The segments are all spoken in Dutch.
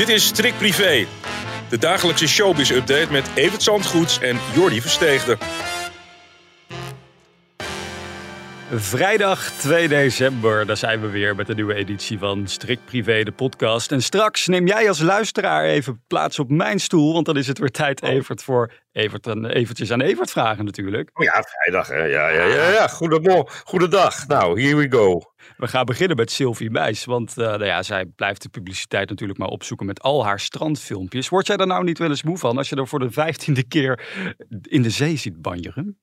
Dit is Strik Privé, de dagelijkse showbiz-update met Evert Zandgoeds en Jordi Versteegde. Vrijdag 2 december, daar zijn we weer met een nieuwe editie van Strik Privé, de podcast. En straks neem jij als luisteraar even plaats op mijn stoel, want dan is het weer tijd, Evert, voor Evert en eventjes aan Evert vragen natuurlijk. Oh ja, vrijdag, hè? Ja, ja, ja, ja. Goedemorgen, goedendag. Nou, here we go. We gaan beginnen met Sylvie Meis, want uh, nou ja, zij blijft de publiciteit natuurlijk maar opzoeken met al haar strandfilmpjes. Word jij daar nou niet wel eens moe van als je er voor de vijftiende keer in de zee ziet banjeren?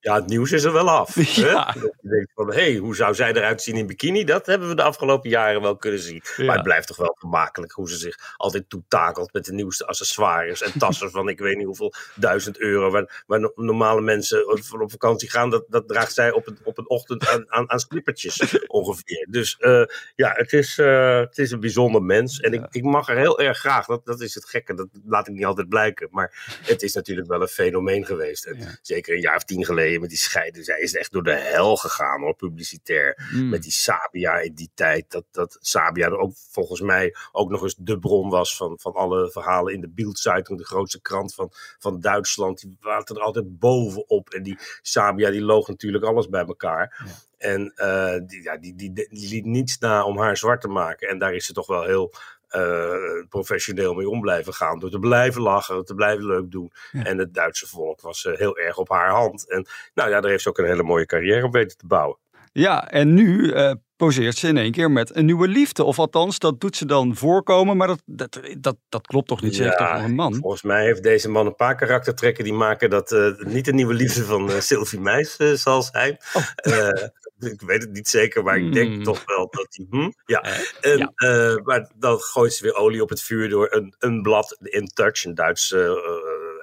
Ja, het nieuws is er wel af. Ja. Hè? Je denkt van, hé, hey, hoe zou zij eruit zien in bikini? Dat hebben we de afgelopen jaren wel kunnen zien. Ja. Maar het blijft toch wel vermakelijk hoe ze zich altijd toetakelt met de nieuwste accessoires en tassen van ik weet niet hoeveel duizend euro. Waar, waar no- normale mensen voor op vakantie gaan, dat, dat draagt zij op een, op een ochtend aan, aan, aan slippertjes ongeveer. Dus eh, ja, het is, eh, het is een bijzonder mens. En ik, ik mag er heel erg graag, dat, dat is het gekke, dat laat ik niet altijd blijken. Maar het is natuurlijk wel een fenomeen geweest. En. Zeker een jaar of tien geleden met die scheiden. Zij is echt door de hel gegaan hoor, publicitair. Mm. Met die Sabia in die tijd. Dat, dat Sabia er ook volgens mij ook nog eens de bron was van, van alle verhalen in de Bildzeitung. De grootste krant van, van Duitsland. Die waren er altijd bovenop. En die Sabia die loog natuurlijk alles bij elkaar. Ja. En eh, die, ja, die, die, die liet niets na om haar zwart te maken. En daar is ze toch wel heel eh, professioneel mee om blijven gaan. Door te blijven lachen, te blijven leuk doen. Ja. En het Duitse volk was eh, heel erg op haar hand. En nou ja, daar heeft ze ook een hele mooie carrière op weten te bouwen. Ja, en nu eh, poseert ze in één keer met een nieuwe liefde. Of althans, dat doet ze dan voorkomen, maar dat, dat, dat, dat klopt toch niet? Ze heeft Ja, toch een man? Volgens mij heeft deze man een paar karaktertrekken die maken dat het niet de nieuwe liefde van eh, Sylvie Meis zal zijn. Eh, ik weet het niet zeker, maar ik denk Oh. Hmm. toch wel dat hij. Hm, ja. En, ja. maar dan gooit ze weer olie op het vuur door een, een blad, In Touch, een Duits eh,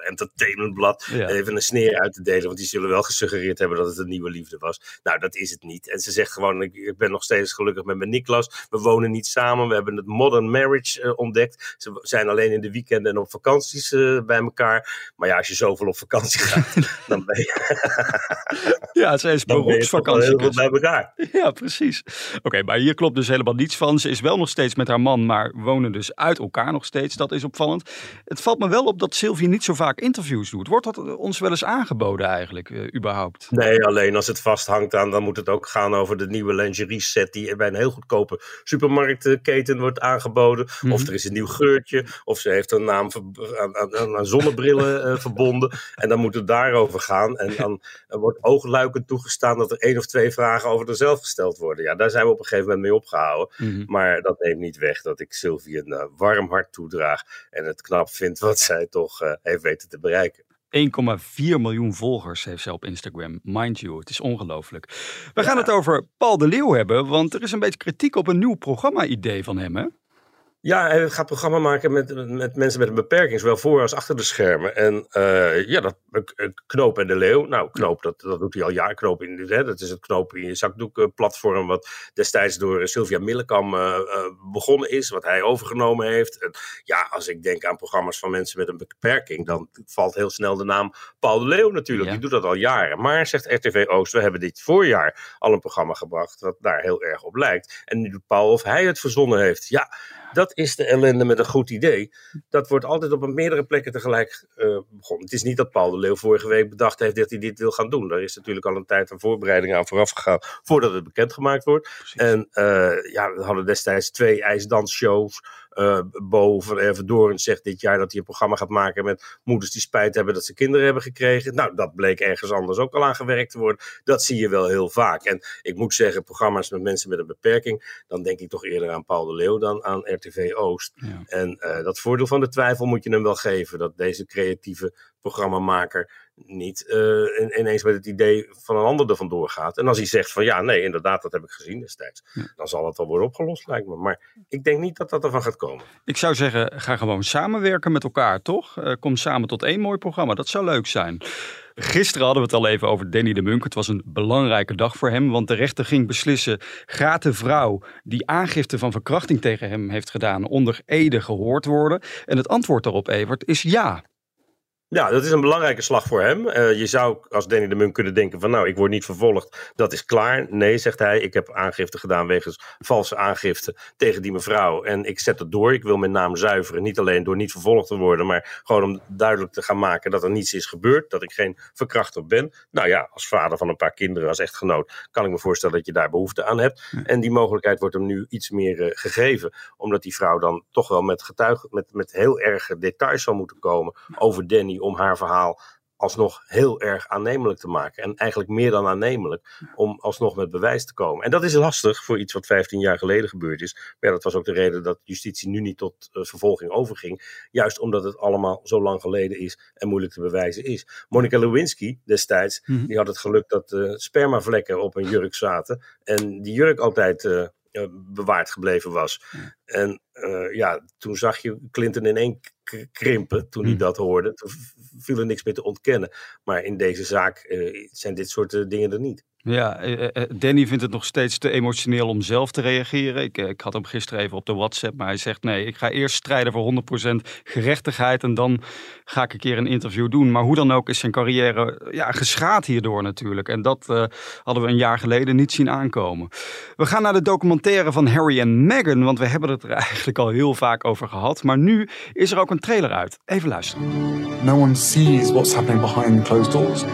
entertainmentblad, Ja. even een sneer uit te delen. Want die zullen wel gesuggereerd hebben dat het een nieuwe liefde was. Nou, dat is het niet. En ze zegt gewoon: ik, ik ben nog steeds gelukkig met mijn Niklas. We wonen niet samen. We hebben het modern marriage eh, ontdekt. Ze zijn alleen in de weekenden en op vakanties eh, bij elkaar. Maar ja, als je zoveel op vakantie gaat, dan ben je, Ja, ze is dan beroepsvakantie. bij elkaar. Ja, precies. Oké, maar hier klopt dus helemaal niets van. Ze is wel nog steeds met haar man, maar wonen dus uit elkaar nog steeds. Dat is opvallend. Het valt me wel op dat Sylvie niet zo vaak interviews doet. Wordt dat ons wel eens aangeboden eigenlijk, eh, überhaupt? Nee, alleen als het vasthangt aan, dan moet het ook gaan over de nieuwe lingerie set die bij een heel goedkope supermarktketen wordt aangeboden. Mhm. Of er is een nieuw geurtje, of ze heeft een naam aan, aan, zonnebrillen eh, verbonden. En dan moet het daarover gaan. En dan wordt oogluikend toegestaan dat er één of twee vragen over haarzelf gesteld worden. Ja, daar zijn we op een gegeven moment mee opgehouden. Mhm. Maar dat neemt niet weg dat ik Sylvie een eh, warm hart toedraag. En het knap vind wat zij toch eh, heeft weten te bereiken. 1,4 miljoen volgers heeft zij op Instagram. Mind you, het is ongelooflijk. We gaan het over Paul de Leeuw hebben, want er is een beetje kritiek op een nieuw programma-idee van hem, hè? Ja, hij gaat programma maken met, met mensen met een beperking, zowel voor als achter de schermen. En eh, ja, dat, Knoop en de Leeuw. Nou, Knoop, dat, dat doet hij al jaren. Knoop in, hè, dat is het Knoop in je zakdoek platform, wat destijds door Sylvia Millekam eh, eh, begonnen is, wat hij overgenomen heeft. En ja, als ik denk aan programma's van mensen met een beperking, dan valt heel snel de naam Paul de Leeuw natuurlijk. Ja. Die doet dat al jaren. Maar, zegt RTV Oost, we hebben dit voorjaar al een programma gebracht, wat daar heel erg op lijkt. En nu doet Paul of hij het verzonnen heeft. Ja, dat is de ellende met een goed idee. Dat wordt altijd op meerdere plekken tegelijk eh, begonnen. Het is niet dat Paul de Leeuw vorige week bedacht heeft dat hij dit wil gaan doen. Daar is natuurlijk al een tijd aan voorbereiding aan vooraf gegaan voordat het bekendgemaakt wordt. En eh, ja, we hadden destijds twee ijsdansshows. Eh Bo van Ervedorens zegt dit jaar dat hij een programma gaat maken met moeders die spijt hebben dat ze kinderen hebben gekregen. Nou, dat bleek ergens anders ook al aan gewerkt te worden. Dat zie je wel heel vaak. En ik moet zeggen, programma's met mensen met een beperking, dan denk ik toch eerder aan Paul de Leeuw dan aan RTV Oost. Ja. En eh, dat voordeel van de twijfel moet je hem wel geven. Dat deze creatieve programmamaker niet uh, ineens met het idee van een ander er vandoor gaat. En als hij zegt van ja, nee, inderdaad, dat heb ik gezien destijds. Dan zal het wel worden opgelost, lijkt me. Maar ik denk niet dat dat ervan gaat komen. Ik zou zeggen, ga gewoon samenwerken met elkaar, toch? Uh, kom samen tot één mooi programma. Dat zou leuk zijn. Gisteren hadden we het al even over Danny de Munk. Het was een belangrijke dag voor hem, want de rechter ging beslissen: gaat de vrouw die aangifte van verkrachting tegen hem heeft gedaan onder Ede gehoord worden? En het antwoord daarop, Evert, is ja. Ja, dat is een belangrijke slag voor hem. Uh, je zou als Danny de Munk kunnen denken van nou, ik word niet vervolgd, dat is klaar. Nee, zegt hij, ik heb aangifte gedaan wegens valse aangifte tegen die mevrouw. En ik zet het door, ik wil mijn naam zuiveren. Niet alleen door niet vervolgd te worden, maar gewoon om duidelijk te gaan maken dat er niets is gebeurd. Dat ik geen verkrachter ben. Nou ja, als vader van een paar kinderen, als echtgenoot, kan ik me voorstellen dat je daar behoefte aan hebt. En die mogelijkheid wordt hem nu iets meer uh, gegeven. Omdat die vrouw dan toch wel met getuigen, met, met heel erge details zal moeten komen over Danny om haar verhaal alsnog heel erg aannemelijk te maken. En eigenlijk meer dan aannemelijk om alsnog met bewijs te komen. En dat is lastig voor iets wat 15 jaar geleden gebeurd is. Maar ja, dat was ook de reden dat justitie nu niet tot uh, vervolging overging. Juist omdat het allemaal zo lang geleden is en moeilijk te bewijzen is. Monica Lewinsky destijds, mm -hmm. die had het geluk dat uh, spermavlekken op een jurk zaten. En die jurk altijd... Uh, bewaard gebleven was. En uh, ja, toen zag je Clinton in één krimpen toen hij dat hoorde. Toen viel er niks meer te ontkennen. Maar in deze zaak uh, zijn dit soort dingen er niet. Ja, eh, eh, Danny vindt het nog steeds te emotioneel om zelf te reageren. Ik, eh, ik had hem gisteren even op de WhatsApp, maar hij zegt nee, ik ga eerst strijden voor 100% gerechtigheid en dan ga ik een keer een interview doen. Maar hoe dan ook is zijn carrière ja, geschaad hierdoor natuurlijk. En dat hadden we een jaar geleden niet zien aankomen. We gaan naar de documentaire van Harry en Meghan, want we hebben het er eigenlijk al heel vaak over gehad. Maar nu is er ook een trailer uit. Even luisteren. No one sees what's happening behind closed doors.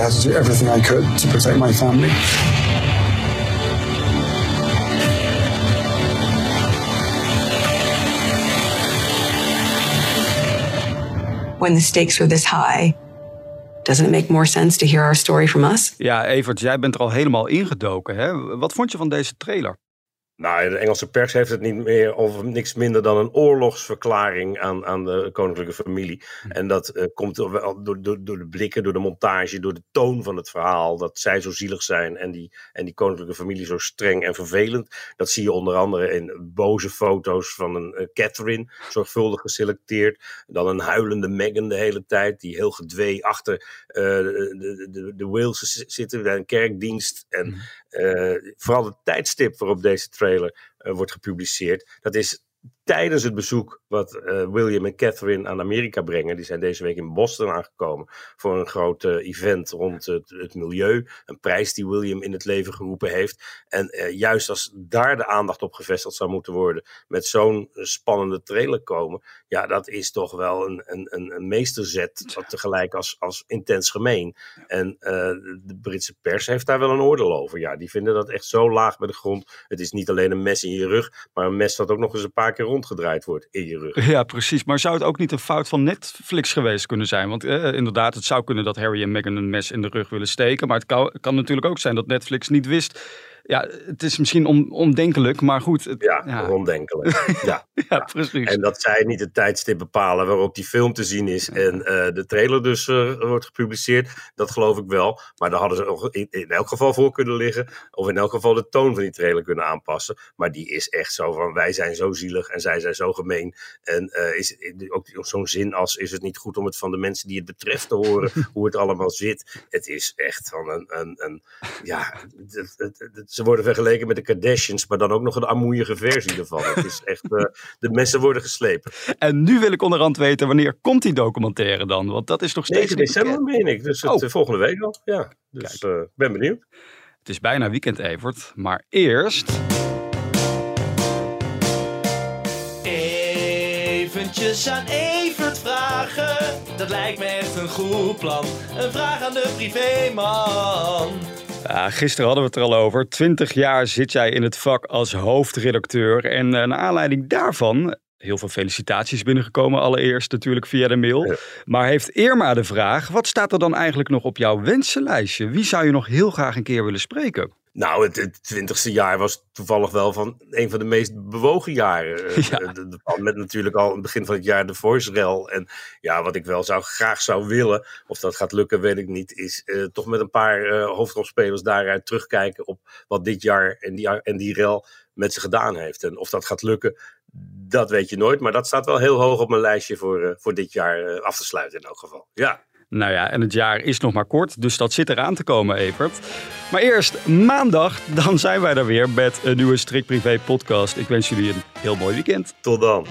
I had to do everything I could to protect my family. When the stakes are this high, doesn't it make more sense to hear our story from us? Ja, Evert, jij bent er al helemaal ingedoken. Hè? Wat vond je van deze trailer? Nou, de Engelse pers heeft het niet meer of niks minder dan een oorlogsverklaring aan, aan de koninklijke familie. Hm. En dat uh, komt door, door, door de blikken, door de montage, door de toon van het verhaal. Dat zij zo zielig zijn en die, en die koninklijke familie zo streng en vervelend. Dat zie je onder andere in boze foto's van een uh, Catherine, zorgvuldig geselecteerd. Dan een huilende Meghan de hele tijd, die heel gedwee achter uh, de, de, de Wales zitten bij een kerkdienst. En hm. Vooral het tijdstip waarop deze trailer uh, wordt gepubliceerd. Dat is tijdens het bezoek wat uh, William en Catherine aan Amerika brengen. Die zijn deze week in Boston aangekomen voor een groot uh, event rond het, het, milieu. Een prijs die William in het leven geroepen heeft. En uh, juist als daar de aandacht op gevestigd zou moeten worden, met zo'n spannende trailer komen. Ja, dat is toch wel een, een, een meesterzet, wat tegelijk als, als intens gemeen. En de Britse pers heeft daar wel een oordeel over. Ja, die vinden dat echt zo laag bij de grond. Het is niet alleen een mes in je rug, maar een mes dat ook nog eens een paar keer rondgedraaid wordt in je rug. Ja, precies. Maar zou het ook niet een fout van Netflix geweest kunnen zijn? Want eh, inderdaad, het zou kunnen dat Harry en Meghan een mes in de rug willen steken. Maar het kan natuurlijk ook zijn dat Netflix niet wist ja, het is misschien on, ondenkelijk, maar goed. Het, ja, ja, ondenkelijk. ja. ja, precies. En dat zij niet het tijdstip bepalen waarop die film te zien is en uh, de trailer dus uh, wordt gepubliceerd, dat geloof ik wel. Maar daar hadden ze in, in, elk geval voor kunnen liggen, of in elk geval de toon van die trailer kunnen aanpassen. Maar die is echt zo van, wij zijn zo zielig en zij zijn zo gemeen. En uh, is ook zo'n zin als, is het niet goed om het van de mensen die het betreft te horen, hoe het allemaal zit. Het is echt van een, een, een ja, het, het, het, ze worden vergeleken met de Kardashians, maar dan ook nog een armoeige versie ervan. Het is echt, uh, de messen worden geslepen. En nu wil ik onderhand weten, wanneer komt die documentaire dan? Want dat is toch steeds... 9 december, meen ik. Dus het, oh. volgende week al. Ja, dus uh, ben benieuwd. Het is bijna weekend, Evert. Maar eerst... Eventjes aan Evert vragen. Dat lijkt me echt een goed plan. Een vraag aan de privéman. Gisteren hadden we het er al over. Twintig jaar zit jij in het vak als hoofdredacteur. En uh, naar aanleiding daarvan, heel veel felicitaties binnengekomen. Allereerst natuurlijk via de mail. Maar heeft Irma de vraag, wat staat er dan eigenlijk nog op jouw wensenlijstje? Wie zou je nog heel graag een keer willen spreken? Nou, het, het twintigste jaar was toevallig wel van een van de meest bewogen jaren. Eh, Ja. De- de- Met natuurlijk al in het begin van het jaar de voice rel. En ja, wat ik wel zou, graag zou willen, of dat gaat lukken, weet ik niet, is eh, toch met een paar eh, hoofdrolspelers daaruit terugkijken op wat dit jaar en die, en die rel met ze gedaan heeft. En of dat gaat lukken, dat weet je nooit. Maar dat staat wel heel hoog op mijn lijstje voor, eh, voor dit jaar eh, af te sluiten in elk geval. Ja. Nou ja, en het jaar is nog maar kort, dus dat zit eraan te komen, Evert. Maar eerst maandag, dan zijn wij er weer met een nieuwe Strik Privé podcast. Ik wens jullie een heel mooi weekend. Tot dan.